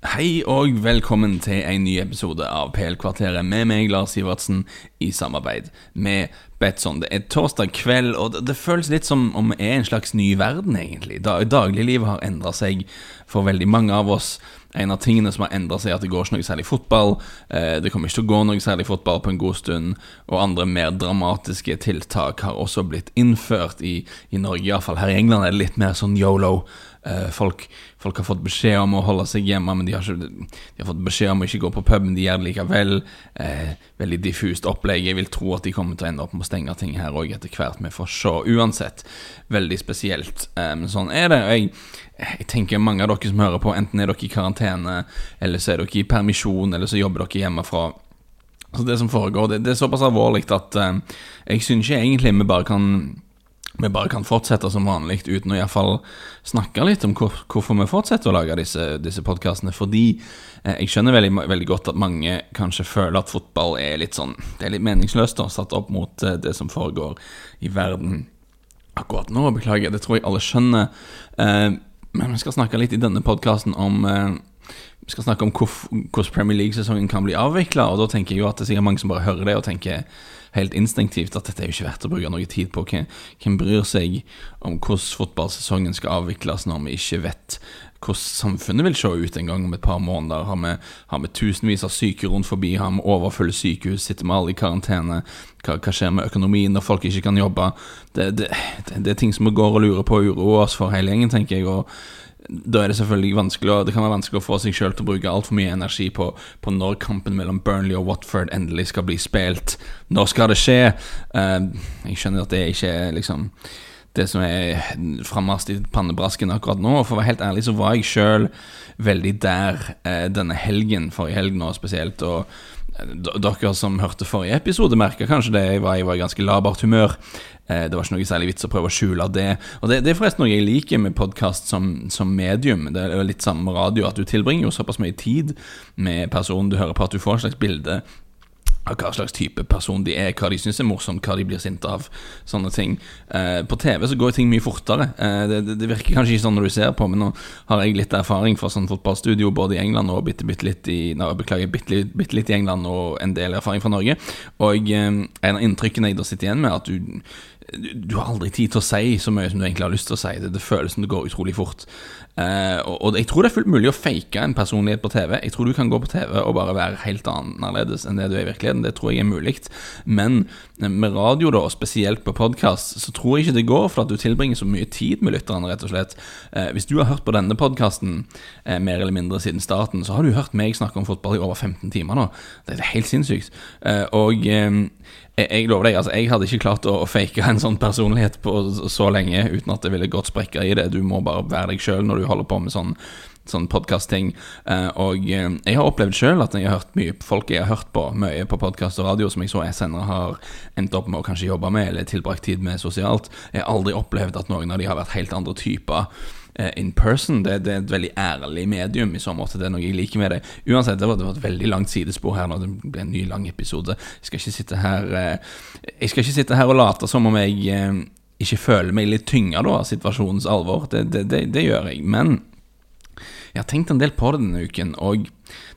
Hei og velkommen til en ny episode av PL-kvarteret med meg, Lars Sivertsen, i samarbeid med Betson. Det er torsdag kveld, og det, det føles litt som om vi er en slags ny verden, egentlig. Da, dagliglivet har endra seg for veldig mange av oss. En av tingene som har endra seg, er at det går ikke noe særlig fotball. Eh, det kommer ikke til å gå noe særlig fotball på en god stund. Og andre mer dramatiske tiltak har også blitt innført i, i Norge. Iallfall her i England er det litt mer sånn yolo. Eh, folk, folk, har fått beskjed om å holde seg hjemme, men de har, ikke, de har fått beskjed om å ikke gå på puben. De gjør det likevel. Eh, veldig diffust opplegg. Jeg vil tro at de kommer til å ende opp med å stenge ting her òg etter hvert. Vi får se. Uansett, veldig spesielt. Eh, men sånn er det. Jeg, jeg tenker mange av dere som hører på, enten er dere i karantene, eller så er dere i permisjon, eller så jobber dere hjemmefra. Så det som foregår, det, det er såpass alvorlig at eh, jeg syns ikke egentlig vi bare kan vi bare kan fortsette som vanlig uten å iallfall snakke litt om hvor, hvorfor vi fortsetter å lage disse, disse podkastene. Fordi eh, jeg skjønner veldig, veldig, godt at mange kanskje føler at fotball er litt sånn Det er litt meningsløst, da, satt opp mot eh, det som foregår i verden akkurat nå. Beklager, det tror jeg alle skjønner. Eh, men vi skal snakke litt i denne podkasten om eh, skal snakke om hvordan Premier League-sesongen kan bli avvikla. Da tenker jeg jo at det er sikkert mange som bare hører det og tenker helt instinktivt at dette er jo ikke verdt å bruke noe tid på. Hvem bryr seg om hvordan fotballsesongen skal avvikles når vi ikke vet hvordan samfunnet vil se ut en gang om et par måneder? Har vi, har vi tusenvis av syke rundt forbi? Har vi overfulle sykehus? Sitter vi alle i karantene? Hva, hva, skjer med økonomien når folk ikke kan jobbe? Det, det, det, det er ting som vi går og lurer på og uroer oss for hele gjengen, tenker jeg. og da er det selvfølgelig vanskelig Det kan være vanskelig å få seg sjøl til å bruke altfor mye energi på, på, når kampen mellom Burnley og Watford endelig skal bli spilt. Når skal det skje? Uh, jeg skjønner at det ikke er liksom det som er frammest i pannebrasken akkurat nå. For å være helt ærlig så var jeg sjøl veldig der uh, denne helgen, forrige helg nå spesielt. og dere som hørte forrige episode, merka kanskje det. Jeg var, jeg var i ganske labert humør. Eh, det var ikke noe særlig vits å prøve å skjule det. Og det, det er forresten noe jeg liker med podkast som, som, medium. Det er litt samme radio, at du tilbringer jo såpass mye tid med personen du hører på, at du får et slags bilde hva slags type person de er, hva de syns er morsomt, hva de blir sinte av. Sånne ting. Eh, på TV så går ting mye fortere. Eh, det, det, det, virker kanskje ikke sånn når du ser på, men nå har jeg litt erfaring fra sånn fotballstudio både i England og bitte, bitte litt i nei, Beklager, bitte, bitte, litt i England og en del erfaring fra Norge. Og eh, en av inntrykkene jeg da sitter igjen med, at du du har aldri tid til å si så mye som du egentlig har lyst til å si. Det, det føles som det går utrolig fort. Eh, og, og, jeg tror det er fullt mulig å fake en personlighet på TV. Jeg tror du kan gå på TV og bare være helt annerledes enn det du er i virkeligheten. Det tror jeg er mulig. Men med radio, da, og spesielt på podkast, så tror jeg ikke det går, for at du tilbringer så mye tid med lytterne, rett og slett. Eh, hvis du har hørt på denne podkasten eh, mer eller mindre siden starten, så har du hørt meg snakke om fotball i over 15 timer nå. Det er helt sinnssykt. og jeg, lover deg, altså, jeg hadde ikke klart å, fake en sånn personlighet på så lenge uten at det ville gått sprekker i det. Du må bare være deg sjøl når du holder på med sånn sånn podkast-ting. Uh, og uh, jeg har opplevd sjøl at jeg har hørt mye folk jeg har hørt på mye på podkast og radio, som jeg så jeg senere har endt opp med å kanskje jobbe med eller tilbrakt tid med sosialt. Jeg har aldri opplevd at noen av de har vært helt andre typer Eh, in person. Det, det, er et veldig ærlig medium i så måte. Det er noe jeg liker med det. Uansett, det var, det var et veldig langt sidespor her nå. Det ble en ny lang episode. Jeg skal ikke sitte her eh, Jeg skal ikke sitte her og late som om jeg eh, ikke føler meg litt tynga av situasjonens alvor. Det, det, det gjør jeg. Men jeg har tenkt en del på det denne uken, og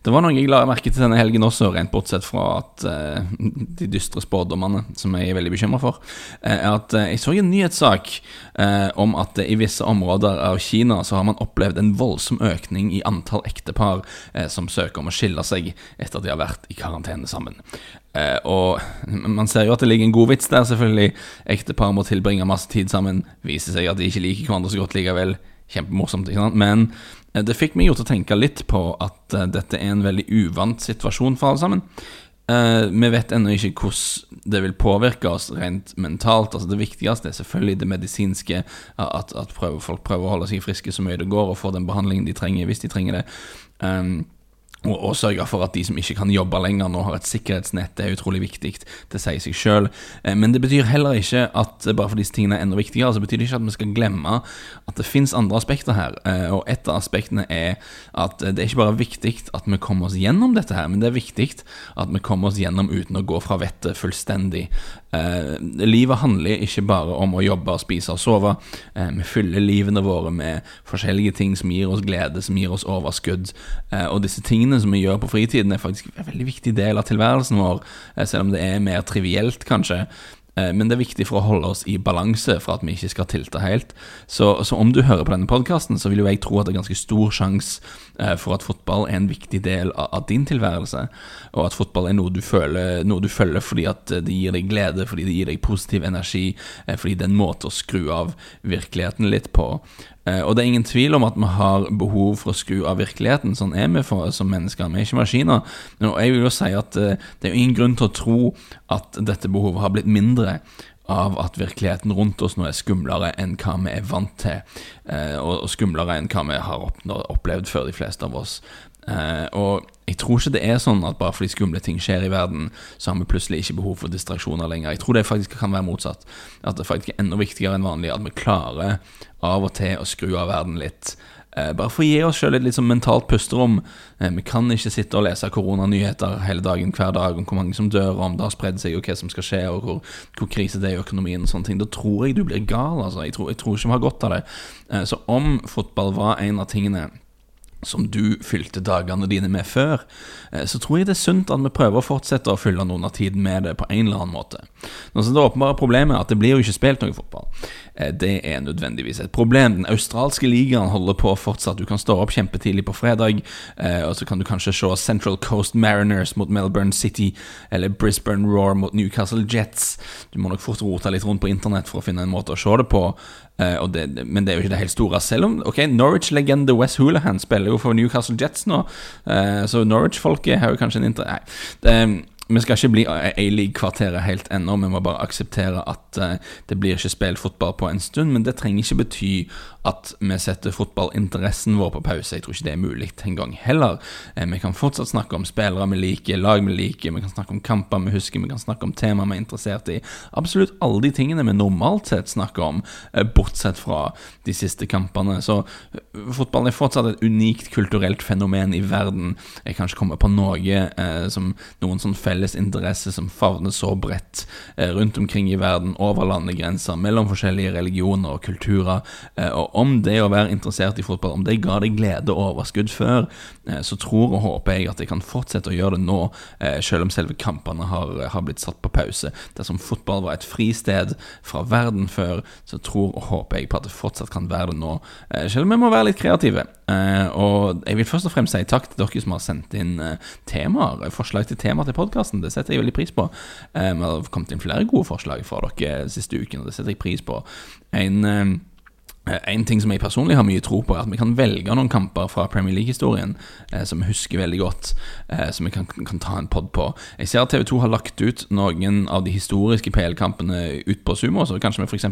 det var noe jeg la merke til denne helgen også, rent bortsett fra at uh, de dystre spådommene, som jeg er veldig bekymra for, uh, er at uh, jeg så en nyhetssak om at i visse områder av Kina så har man opplevd en voldsom økning i antall ektepar som søker om å skille seg etter at de har vært i karantene sammen. og man ser jo at det ligger en god vits der, selvfølgelig. Ektepar må tilbringe masse tid sammen, viser seg at de ikke liker hverandre så godt likevel. Kjempemorsomt, ikke sant? Men Eh, det fikk meg jo til å tenke litt på at uh, dette er en veldig uvant situasjon for alle sammen. Uh, vi vet ennå ikke hvordan det vil påvirke oss rent mentalt. Altså Det viktigste er selvfølgelig det medisinske, at, folk prøver å holde seg friske så mye det går og få den behandlingen de trenger, hvis de trenger det. Um, og, og sørge for at de som ikke kan jobbe lenger, nå har et sikkerhetsnett. Det er utrolig viktig. Det sier seg sjøl. Eh, men det betyr heller ikke at bare for disse tingene er enda viktigere, så betyr det ikke at vi skal glemme at det fins andre aspekter her. Eh, og et av aspektene er at det er ikke bare viktig at vi kommer oss gjennom dette her, men det er viktig at vi kommer oss gjennom uten å gå fra vettet fullstendig. Eh, livet handler ikke bare om å jobbe, spise og sove. vi fyller livene våre med forskjellige ting som gir oss glede, som gir oss overskudd. og disse tingene som vi gjør på fritiden, er faktisk en veldig viktig del av tilværelsen vår, eh, selv om det er mer trivielt, kanskje. Eh, men det er viktig for å holde oss i balanse, for at vi ikke skal tilte helt. Så, så om du hører på denne podkasten, så vil jo jeg tro at det er ganske stor sjanse eh, for at fotball er en viktig del av, av, din tilværelse, og at fotball er noe du, føler, noe du føler fordi at det gir deg glede, fordi det gir deg positiv energi, fordi det er en måte å skru av virkeligheten litt på. Eh, og det er ingen tvil om at vi har behov for å skru av virkeligheten. Sånn er vi for, som mennesker. Vi er ikke maskiner. Og jeg vil jo si at eh, det er ingen grunn til å tro at dette behovet har blitt mindre av at virkeligheten rundt oss nå er skumlere enn hva vi er vant til, eh, og skumlere enn hva vi har opplevd før, de fleste av oss. Og jeg tror ikke det er sånn at bare fordi skumle ting skjer i verden, så har vi plutselig ikke behov for distraksjoner lenger. Jeg tror det faktisk kan være motsatt. At det faktisk er enda viktigere enn vanlig at vi klarer av og til å skru av verden litt. Eh, bare for å gi oss sjøl et litt sånn mentalt pusterom. Eh, vi kan ikke sitte og lese koronanyheter hele dagen hver dag om hvor mange som dør, om det har spredd seg, og hva som skal skje, og hvor, hvor krise det er i økonomien og sånne ting. Da tror jeg du blir gal, altså. Jeg tror, jeg tror ikke vi har godt av det. Så om fotball var en av tingene som du fylte dagene dine med før, eh, så tror jeg det er sunt at vi prøver å fortsette å fylle noen av tiden med det på en eller annen måte. Nå så Det åpenbare problemet er at det blir jo ikke spilt noe fotball. Eh, det er nødvendigvis et problem. Den australske ligaen holder på fortsatt. Du kan stå opp kjempetidlig på fredag, eh, og så kan du kanskje se Central Coast Mariners mot Melbourne City, eller Brisbane Roar mot Newcastle Jets. Du må nok fort rote litt rundt på internett for å finne en måte å se det på. Uh, det, men det er jo ikke det helt store. Selv om ok, Norwich-legende West Hoolahan spiller jo for Newcastle Jets nå, uh, så Norwich-folket har jo kanskje en inter... Nei. Det, vi skal ikke bli A-league-kvarteret helt ennå, vi må bare akseptere at uh, det blir ikke spilt fotball på en stund. Men det trenger ikke bety at vi setter fotballinteressen vår på pause. Jeg tror ikke det er mulig engang heller. Uh, vi kan fortsatt snakke om spillere vi liker, lag vi liker, vi kan snakke om kamper vi husker, vi kan snakke om temaer vi er interessert i. Absolutt alle de tingene vi normalt sett snakker om, uh, bortsett fra de siste kampene. Så fotball er fortsatt et unikt kulturelt fenomen i verden. Jeg kan ikke komme på noe som noen sånn felles felles interesse som favner så bredt eh, rundt omkring i verden, over landegrenser, mellom forskjellige religioner og kulturer. Eh, og om det å være interessert i fotball, om det ga deg glede og overskudd før, eh, så tror og håper jeg at jeg kan fortsette å gjøre det nå, selv om selve kampene har, har blitt satt på pause. Dersom fotball var et fristed fra verden før, så tror og håper jeg på at det fortsatt kan være det nå, selv om vi må være litt kreative. Og jeg vil først og fremst si takk til dere som har sendt inn temaer, forslag til temaer til podkast podkasten. Det setter jeg veldig pris på. Eh, vi har kommet inn flere gode forslag fra dere siste uken, og det setter jeg pris på. En eh, en ting som jeg personlig har mye tro på, er at vi kan velge noen kamper fra Premier League-historien eh, som vi husker veldig godt, eh, som vi kan, kan, ta en pod på. Jeg ser at TV2 har lagt ut noen av de historiske PL-kampene ut på Sumo, så kanskje vi f.eks.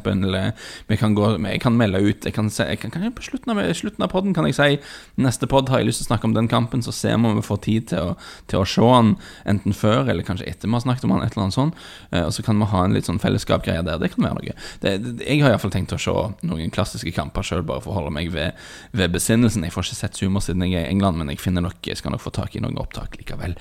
Vi kan Jeg kan melde ut jeg kan se, jeg kan, kan På slutten av, slutten av podden kan jeg si neste pod har jeg lyst til å snakke om den kampen, så ser vi om vi får tid til å, til å se den enten før eller kanskje etter vi har snakket om den, et eller annet sånt. Eh, og så kan vi ha en litt sånn fellesskapgreie der. Det kan være noe. Det, det, jeg har iallfall tenkt å se noen klassiske klassiske kamper sjøl, bare for å holde meg ved, ved, besinnelsen. Jeg får ikke sett Zoomer siden jeg er i England, men jeg finner nok, jeg skal nok få tak i noen opptak likevel.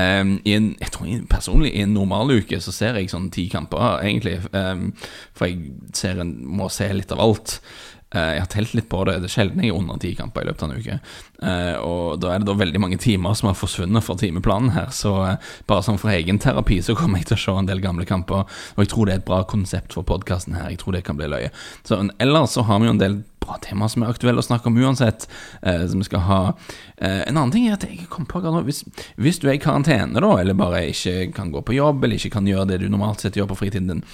Um, en, jeg tror Personlig, i en normaluke så ser jeg sånn ti kamper, egentlig. Um, for jeg en, må se litt av alt. Uh, jeg har telt litt på det. Det er sjelden jeg er under ti kamper i løpet av en uke. Uh, og da er det da veldig mange timer som har forsvunnet fra timeplanen her. Så uh, bare sånn for egen terapi så kommer jeg til å se en del gamle kamper. Og jeg tror det er et bra konsept for podkasten her. Jeg tror det kan bli løye. Så ellers så har vi jo en del bra temaer som er aktuelle å snakke om uansett. som vi skal ha En annen ting er at jeg kom på hvis, hvis du er i karantene, da, eller bare ikke kan gå på jobb, eller ikke kan gjøre det du normalt sett gjør på fritiden din,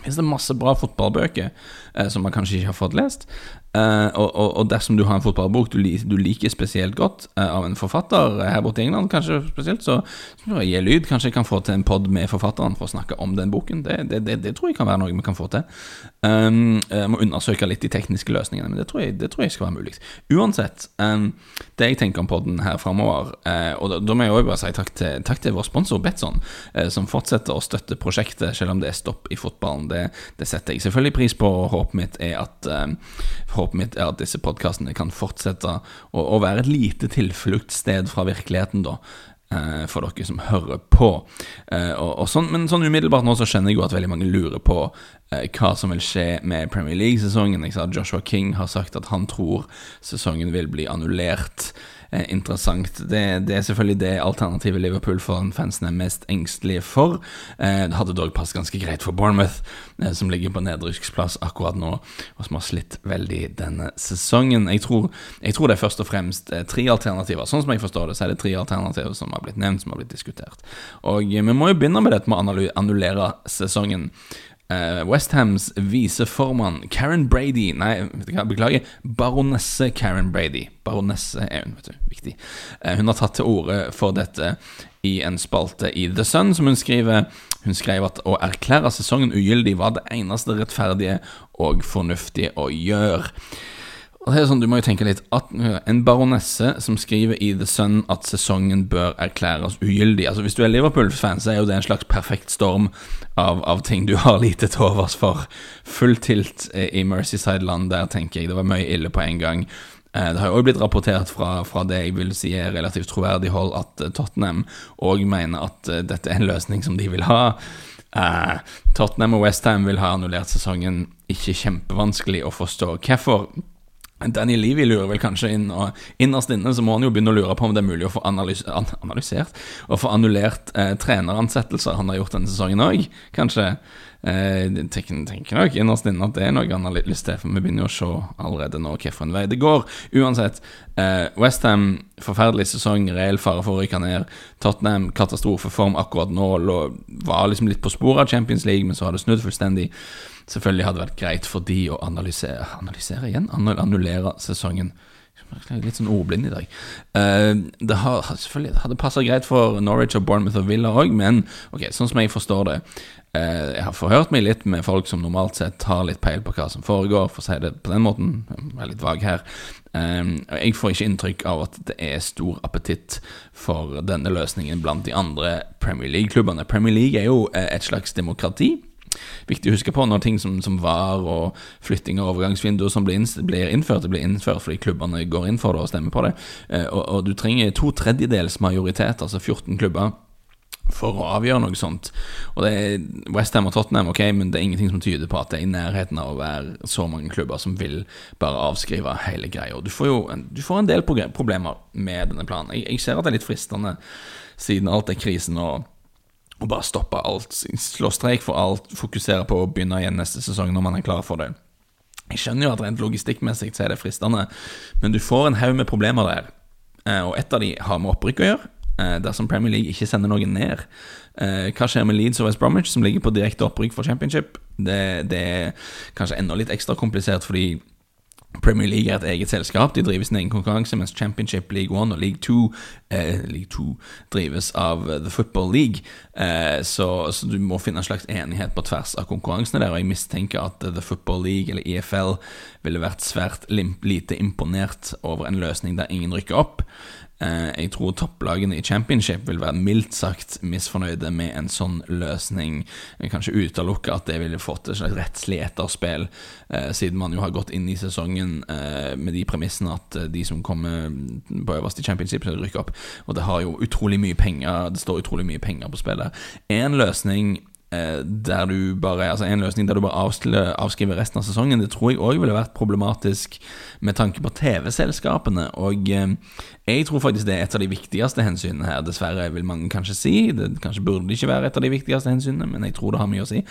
finnes det masse bra fotballbøker eh, som man kanskje ikke har fått lest. Uh, og, og, dersom du har en fotballbok du, du liker spesielt godt uh, av en forfatter her borte i England, kanskje spesielt, så, så gi lyd. Kanskje jeg kan få til en pod med forfatteren for å snakke om den boken. Det, det, det, det, tror jeg kan være noe vi kan få til. Um, jeg må undersøke litt de tekniske løsningene, men det tror jeg, tror jeg skal være mulig. Uansett, um, det jeg tenker om podden her framover, uh, og da, da, må jeg også bare si takk til, takk til vår sponsor Betson, som fortsetter å støtte prosjektet selv om det er stopp i fotballen. Det, setter jeg selvfølgelig pris på, og håpet mitt er at håpet mitt er at disse podkastene kan fortsette å, å, være et lite tilfluktssted fra virkeligheten, da. Eh, for dere som hører på. Eh, og, sånn, men sånn umiddelbart nå så skjønner jeg jo at veldig mange lurer på eh, hva som vil skje med Premier League-sesongen. Joshua King har sagt at han tror sesongen vil bli annullert interessant. Det, det, er selvfølgelig det alternativet Liverpool-fansen er mest engstelige for. Eh, det hadde dog passet ganske greit for Bournemouth, eh, som ligger på nedrykksplass akkurat nå, og som har slitt veldig denne sesongen. Jeg tror, jeg tror det er først og fremst eh, tre alternativer. Sånn som jeg forstår det, så er det tre alternativer som har blitt nevnt, som har blitt diskutert. Og eh, vi må jo begynne med dette med å annullere sesongen. Uh, Westhams viseformann Karen Brady Nei, beklager. Baronesse Karen Brady. Baronesse er hun, vet du. Viktig. Uh, hun har tatt til orde for dette i en spalte i The Sun, som hun skriver. Hun skrev at å erklære sesongen ugyldig var det eneste rettferdige og fornuftige å gjøre. Og det er sånn, Du må jo tenke litt at En baronesse som skriver i The Sun at sesongen bør erklæres ugyldig Altså Hvis du er Liverpool-fan, så er jo det en slags perfekt storm av, av ting du har lite til overs for. Full tilt i Mercyside-land der, tenker jeg. Det var mye ille på en gang. Eh, det har jo også blitt rapportert fra, fra, det jeg vil si er relativt troverdig hold, at eh, Tottenham òg mener at eh, dette er en løsning som de vil ha. Uh, Tottenham og Westham vil ha annullert sesongen. Ikke kjempevanskelig å forstå hvorfor. Danny Levy lurer vel kanskje inn, og innerst inne så må han jo begynne å lure på om det er mulig å få analys an analysert og få annullert eh, treneransettelser han har gjort denne sesongen òg, kanskje. Eh, tenker, tenker nok innerst inne at det er noe han har lyst til, for vi begynner jo å se allerede nå hvilken vei det går. Uansett, eh, Westham, forferdelig sesong, reell fare for å rykke ned. Tottenham, katastrofeform akkurat nå, lå, var liksom litt på sporet av Champions League, men så har det snudd fullstendig. Selvfølgelig hadde det vært greit for de å analysere Analysere igjen? Annullere sesongen. Litt sånn ordblind i dag. Uh, det har, selvfølgelig hadde passa greit for Norwich og Bournemouth og Villa òg, men ok, sånn som jeg forstår det uh, Jeg har forhørt meg litt med folk som normalt sett har litt peil på hva som foregår, for å si det på den måten. Jeg er litt vag her. Um, jeg får ikke inntrykk av at det er stor appetitt for denne løsningen blant de andre Premier League-klubbene. Premier League er jo et slags demokrati viktig å huske på når ting som, som VAR og flytting av overgangsvinduer som blir, innført, det blir innført fordi klubbene går inn for det og stemmer på det. Eh, og, og du trenger to tredjedels majoritet, altså 14 klubber for å avgjøre noe sånt. Og det er Westham og Tottenham, ok, men det er ingenting som tyder på at det er i nærheten av å være så mange klubber som vil bare avskrive hele greia. Du får jo en, du får en del problemer med denne planen. Jeg, jeg ser at det er litt fristende, siden alt er krisen og og bare stoppe alt, slå streik for alt, fokusere på å begynne igjen neste sesong når man er klar for det. Jeg skjønner jo at rent logistikkmessig så er det fristende, men du får en haug med problemer der. Eh, og ett av de har med opprykk å gjøre, eh, dersom Premier League ikke sender noen ned. Eh, hva skjer med Leeds og West Bromwich, som ligger på direkte opprykk for championship? Det, det er kanskje enda litt ekstra komplisert, fordi Premier League er et eget selskap. De driver sin egen konkurranse, mens Championship, League One og League Two, eh, League Two drives av The Football League. Eh, så, så, du må finne en slags enighet på tvers av konkurransene der. Og jeg mistenker at The Football League, eller EFL, ville vært svært lite imponert over en løsning der ingen rykker opp. Eh, jeg tror topplagene i championship vil være mildt sagt misfornøyde med en sånn løsning. Jeg kan ikke utelukke at det ville fått et slags rettslig etterspill, eh, siden man jo har gått inn i sesongen eh, med de premissene at de som kommer på øverst i championship, skal rykke opp. Og det har jo utrolig mye penger Det står utrolig mye penger på spillet. En løsning der du bare, altså en løsning der du bare avskriver, resten av sesongen, det tror jeg òg ville vært problematisk med tanke på TV-selskapene. Og Jeg tror faktisk det er et av de viktigste hensynene her. Dessverre vil mange kanskje si. Det kanskje burde det ikke være et av de viktigste hensynene, men jeg tror det har mye å si.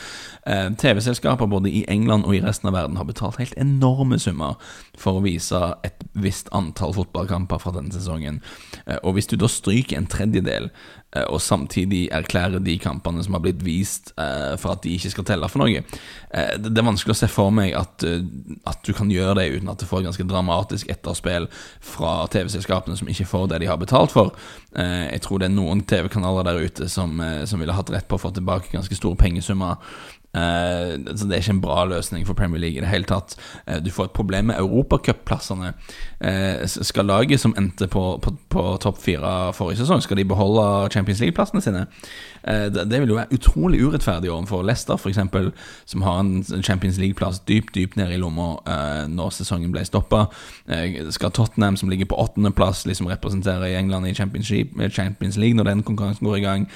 Eh, TV-selskaper både i England og i resten av verden har betalt helt enorme summer for å vise et visst antall fotballkamper fra denne sesongen. Eh, og hvis du da stryker en tredjedel Eh, og samtidig erklærer de kampene som har blitt vist, for at de ikke skal telle for noe. Det er vanskelig å se for meg at, at, du kan gjøre det uten at det får ganske dramatisk etterspill fra TV-selskapene som ikke får det de har betalt for. jeg tror det er noen TV-kanaler der ute som, som ville hatt rett på å få tilbake ganske store pengesummer Uh, så Det er ikke en bra løsning for Premier League i det hele tatt. Uh, du får et problem med europacupplassene. Uh, skal laget som endte på, på, på topp fire forrige sesong, skal de beholde Champions League-plassene sine? Det, det, vil jo være utrolig urettferdig overfor Leicester, f.eks., som har en Champions League-plass dypt dypt nede i lomma når sesongen ble stoppa. skal Tottenham, som ligger på åttendeplass, liksom representere i England i Champions League når den konkurransen går i gang?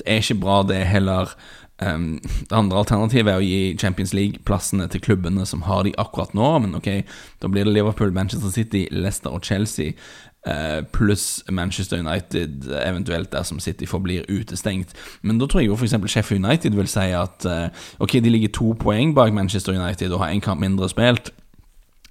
Det er ikke bra, det heller. Um, det andre alternativet er å gi Champions League-plassene til klubbene som har de akkurat nå. Men ok, da blir det Liverpool, Manchester City, Leicester og Chelsea. Uh, pluss Manchester United, eventuelt der som City forblir utestengt. Men da tror jeg jo f.eks. Sheffield United vil si at uh, ok, de ligger to poeng bak Manchester United og har én kamp mindre spilt.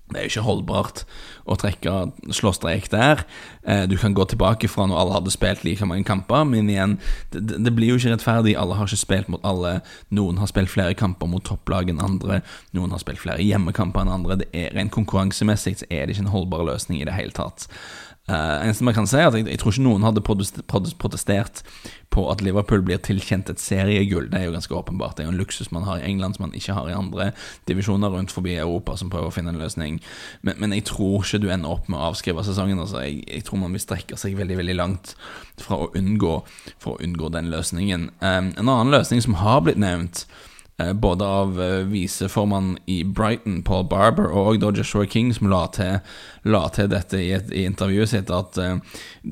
Det er jo ikke holdbart å trekke slå strek der. Eh, du kan gå tilbake fra når alle hadde spilt like mange kamper, men igjen, det, det, blir jo ikke rettferdig. Alle har ikke spilt mot alle. Noen har spilt flere kamper mot topplag enn andre. Noen har spilt flere hjemmekamper enn andre. Det er Rent konkurransemessig så er det ikke en holdbar løsning i det hele tatt. Uh, eneste man kan si, at jeg, jeg, tror ikke noen hadde protestert på at Liverpool blir tilkjent et seriegull. Det er jo ganske åpenbart. Det er jo en luksus man har i England som man ikke har i andre divisjoner rundt forbi Europa som prøver å finne en løsning. Men, men jeg tror ikke du ender opp med å avskrive sesongen. Altså. Jeg, jeg, tror man vil strekke seg veldig veldig langt fra å unngå, for å unngå den løsningen. Um, en annen løsning som har blitt nevnt, både av viseformannen viseformann i Brighton, Paul Barber, og da Joshua King, som la til, la til dette i, et, i, intervjuet sitt, at uh,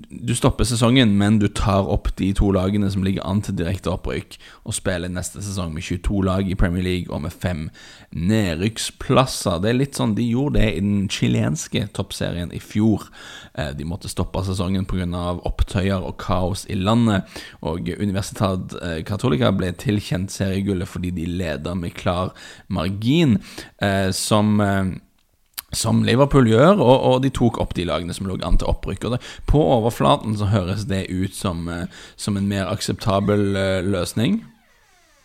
du stopper sesongen, men du tar opp de to lagene som ligger an til direkte opprykk, og spiller neste sesong med 22 lag i Premier League og med fem nedrykksplasser. Det er litt sånn De gjorde det i den chilenske toppserien i fjor. De måtte stoppe sesongen pga. opptøyer og kaos i landet, og Universitat Catolica ble tilkjent seriegullet fordi de leder med klar margin, eh, som eh, som Liverpool gjør, og, og, de tok opp de lagene som lå an til opprykk. Og det, på overflaten så høres det ut som, eh, som en mer akseptabel uh, løsning.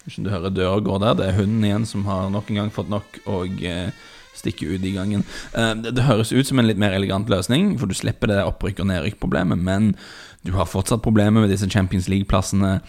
Hvis du hører døra gå der, det er hunden igjen som har nok en gang fått nok og uh, stikker ut i gangen. Uh, det, det, høres ut som en litt mer elegant løsning, for du slipper det opprykk- og nedrykk-problemet, men du har fortsatt problemer med disse Champions League-plassene.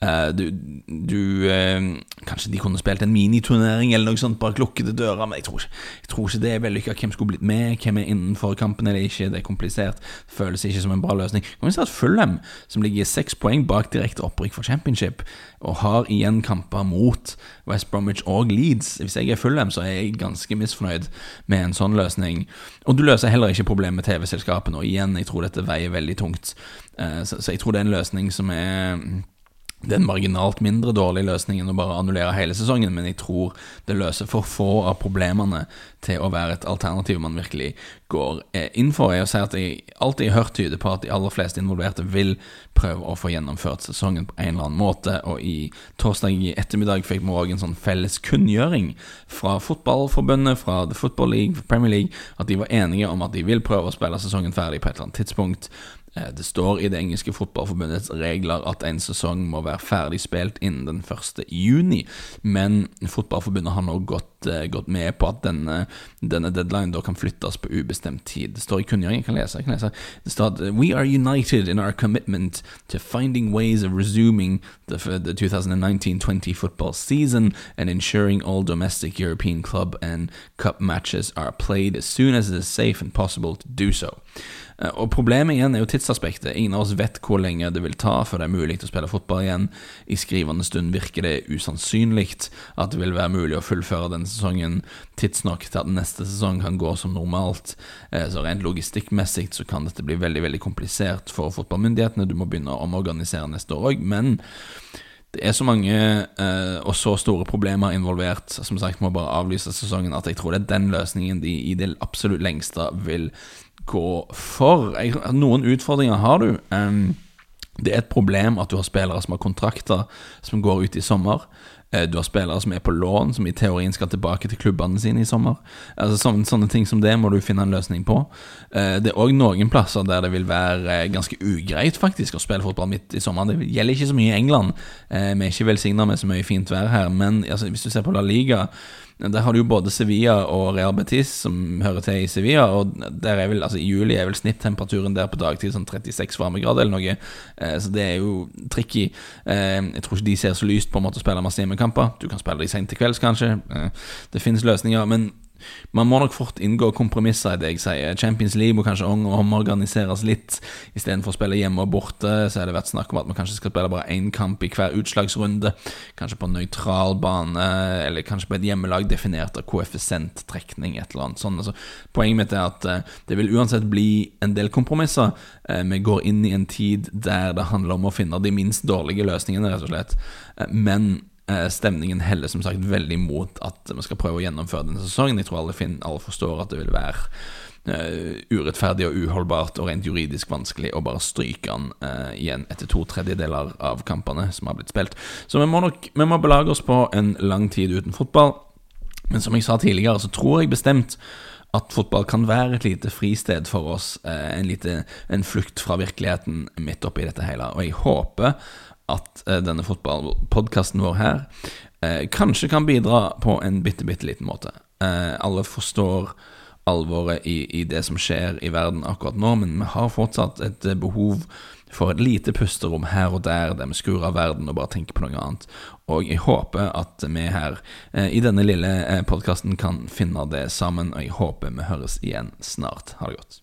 Uh, du, du uh, Kanskje de kunne spilt en miniturnering eller noe sånt bare lukkede dører, men jeg tror, jeg tror ikke det er vellykka. Hvem skulle blitt med, hvem er innenfor kampen eller ikke, det er komplisert. Føles ikke som en bra løsning. Kan vi se at Fulham, som ligger seks poeng bak direkte opprykk for championship, og har igjen kamper mot West Bromwich og Leeds Hvis jeg er Fulham, så er jeg ganske misfornøyd med en sånn løsning. Og du løser heller ikke problemet med TV-selskapene, og igjen, jeg tror dette veier veldig tungt. Så, så jeg tror det er en løsning som er det er en marginalt mindre dårlig løsning enn å bare annullere hele sesongen, men jeg tror det løser for få av problemene til å være et alternativ man virkelig går eh, inn for. Jeg jeg alltid har hørt tyde på at de aller fleste involverte vil prøve å få gjennomført sesongen på en eller annen måte, og i torsdag i ettermiddag fikk vi òg en sånn felles kunngjøring fra Fotballforbundet, fra The Football League, Premier League, at de var enige om at de vil prøve å spille sesongen ferdig på et eller annet tidspunkt. Eh, det står i det engelske fotballforbundets regler at en sesong må være ferdig spilt innen den 1. juni, men fotballforbundet har nå gått, uh, gått med på at denne, denne deadline kan flyttes på ubestemt tid. Det står i kunngjøringen, jeg kan lese, jeg kan lese. Det står at We are united in our commitment to finding ways of resuming the, the 2019-20 football season and ensuring all domestic European club and cup matches are played as soon as it is safe and possible to do so. Eh, og Problemet igjen er jo tidsaspektet. Ingen av oss vet hvor lenge det vil ta før det er mulig å spille fotball igjen. I skrivende stund virker det usannsynlig at det vil være mulig å fullføre denne sesongen tidsnok til at neste sesong kan gå som normalt. Eh, så rent logistikkmessig så kan dette bli veldig veldig komplisert for fotballmyndighetene. Du må begynne å omorganisere neste år òg. Men det er så mange eh, og så store problemer involvert, som sagt må bare avlyse sesongen, at jeg tror det er den løsningen de i det absolutt lengste vil gå for. Jeg, noen utfordringer har du. Um, det er et problem at du har spillere som har kontrakter som går ut i sommer. Eh, du har spillere som er på lån, som i teorien skal tilbake til klubbene sine i sommer. Altså sånne, sånne ting som det må du finne en løsning på. Eh, det er òg noen plasser der det vil være eh, ganske ugreit faktisk å spille fotball midt i sommeren. Det gjelder ikke så mye i England. Vi er ikke velsigna med så mye fint vær her, men altså, hvis du ser på La Liga der har du jo både Sevilla og Real Betis, som hører til i Sevilla. Og der er vel, altså I juli er vel snittemperaturen der på dagtid sånn 36 varmegrader eller noe. Eh, så det er jo tricky. Eh, jeg tror ikke de ser så lyst på en måte å spille masse hjemmekamper. Du kan spille de sent til kvelds, kanskje. Eh, det finnes løsninger. Men man må nok fort inngå kompromisser i det jeg sier. Champions League må kanskje omorganiseres litt. Istedenfor å spille hjemme og borte, så har det vært snakk om at man kanskje skal spille bare én kamp i hver utslagsrunde. Kanskje på nøytral bane, eller kanskje på et hjemmelag definert av koeffisienttrekning, et eller annet sånt. Altså, poenget mitt er at uh, det vil uansett bli en del kompromisser. Uh, vi går inn i en tid der det handler om å finne de minst dårlige løsningene, rett og slett. Uh, men Eh, stemningen heller som sagt veldig mot at vi skal prøve å gjennomføre denne sesongen. Jeg tror alle, finner, alle forstår at det vil være uh, urettferdig og uholdbart og rent juridisk vanskelig å bare stryke den uh, igjen etter to tredjedeler av kampene som har blitt spilt. Så vi må nok vi må belage oss på en lang tid uten fotball. Men som jeg sa tidligere, så tror jeg bestemt at fotball kan være et lite fristed for oss. En, lite, en flukt fra virkeligheten midt oppi dette hele. Og jeg håper at eh, denne fotballpodkasten vår her eh, kanskje kan bidra på en bitte, bitte liten måte. Eh, alle forstår alvoret i, i, det som skjer i verden akkurat nå, men vi har fortsatt et behov for et lite pusterom her og der, der vi skrur av verden og bare tenker på noe annet. Og jeg håper at vi her eh, i denne lille podkasten kan finne det sammen, og jeg håper vi høres igjen snart. Ha det godt.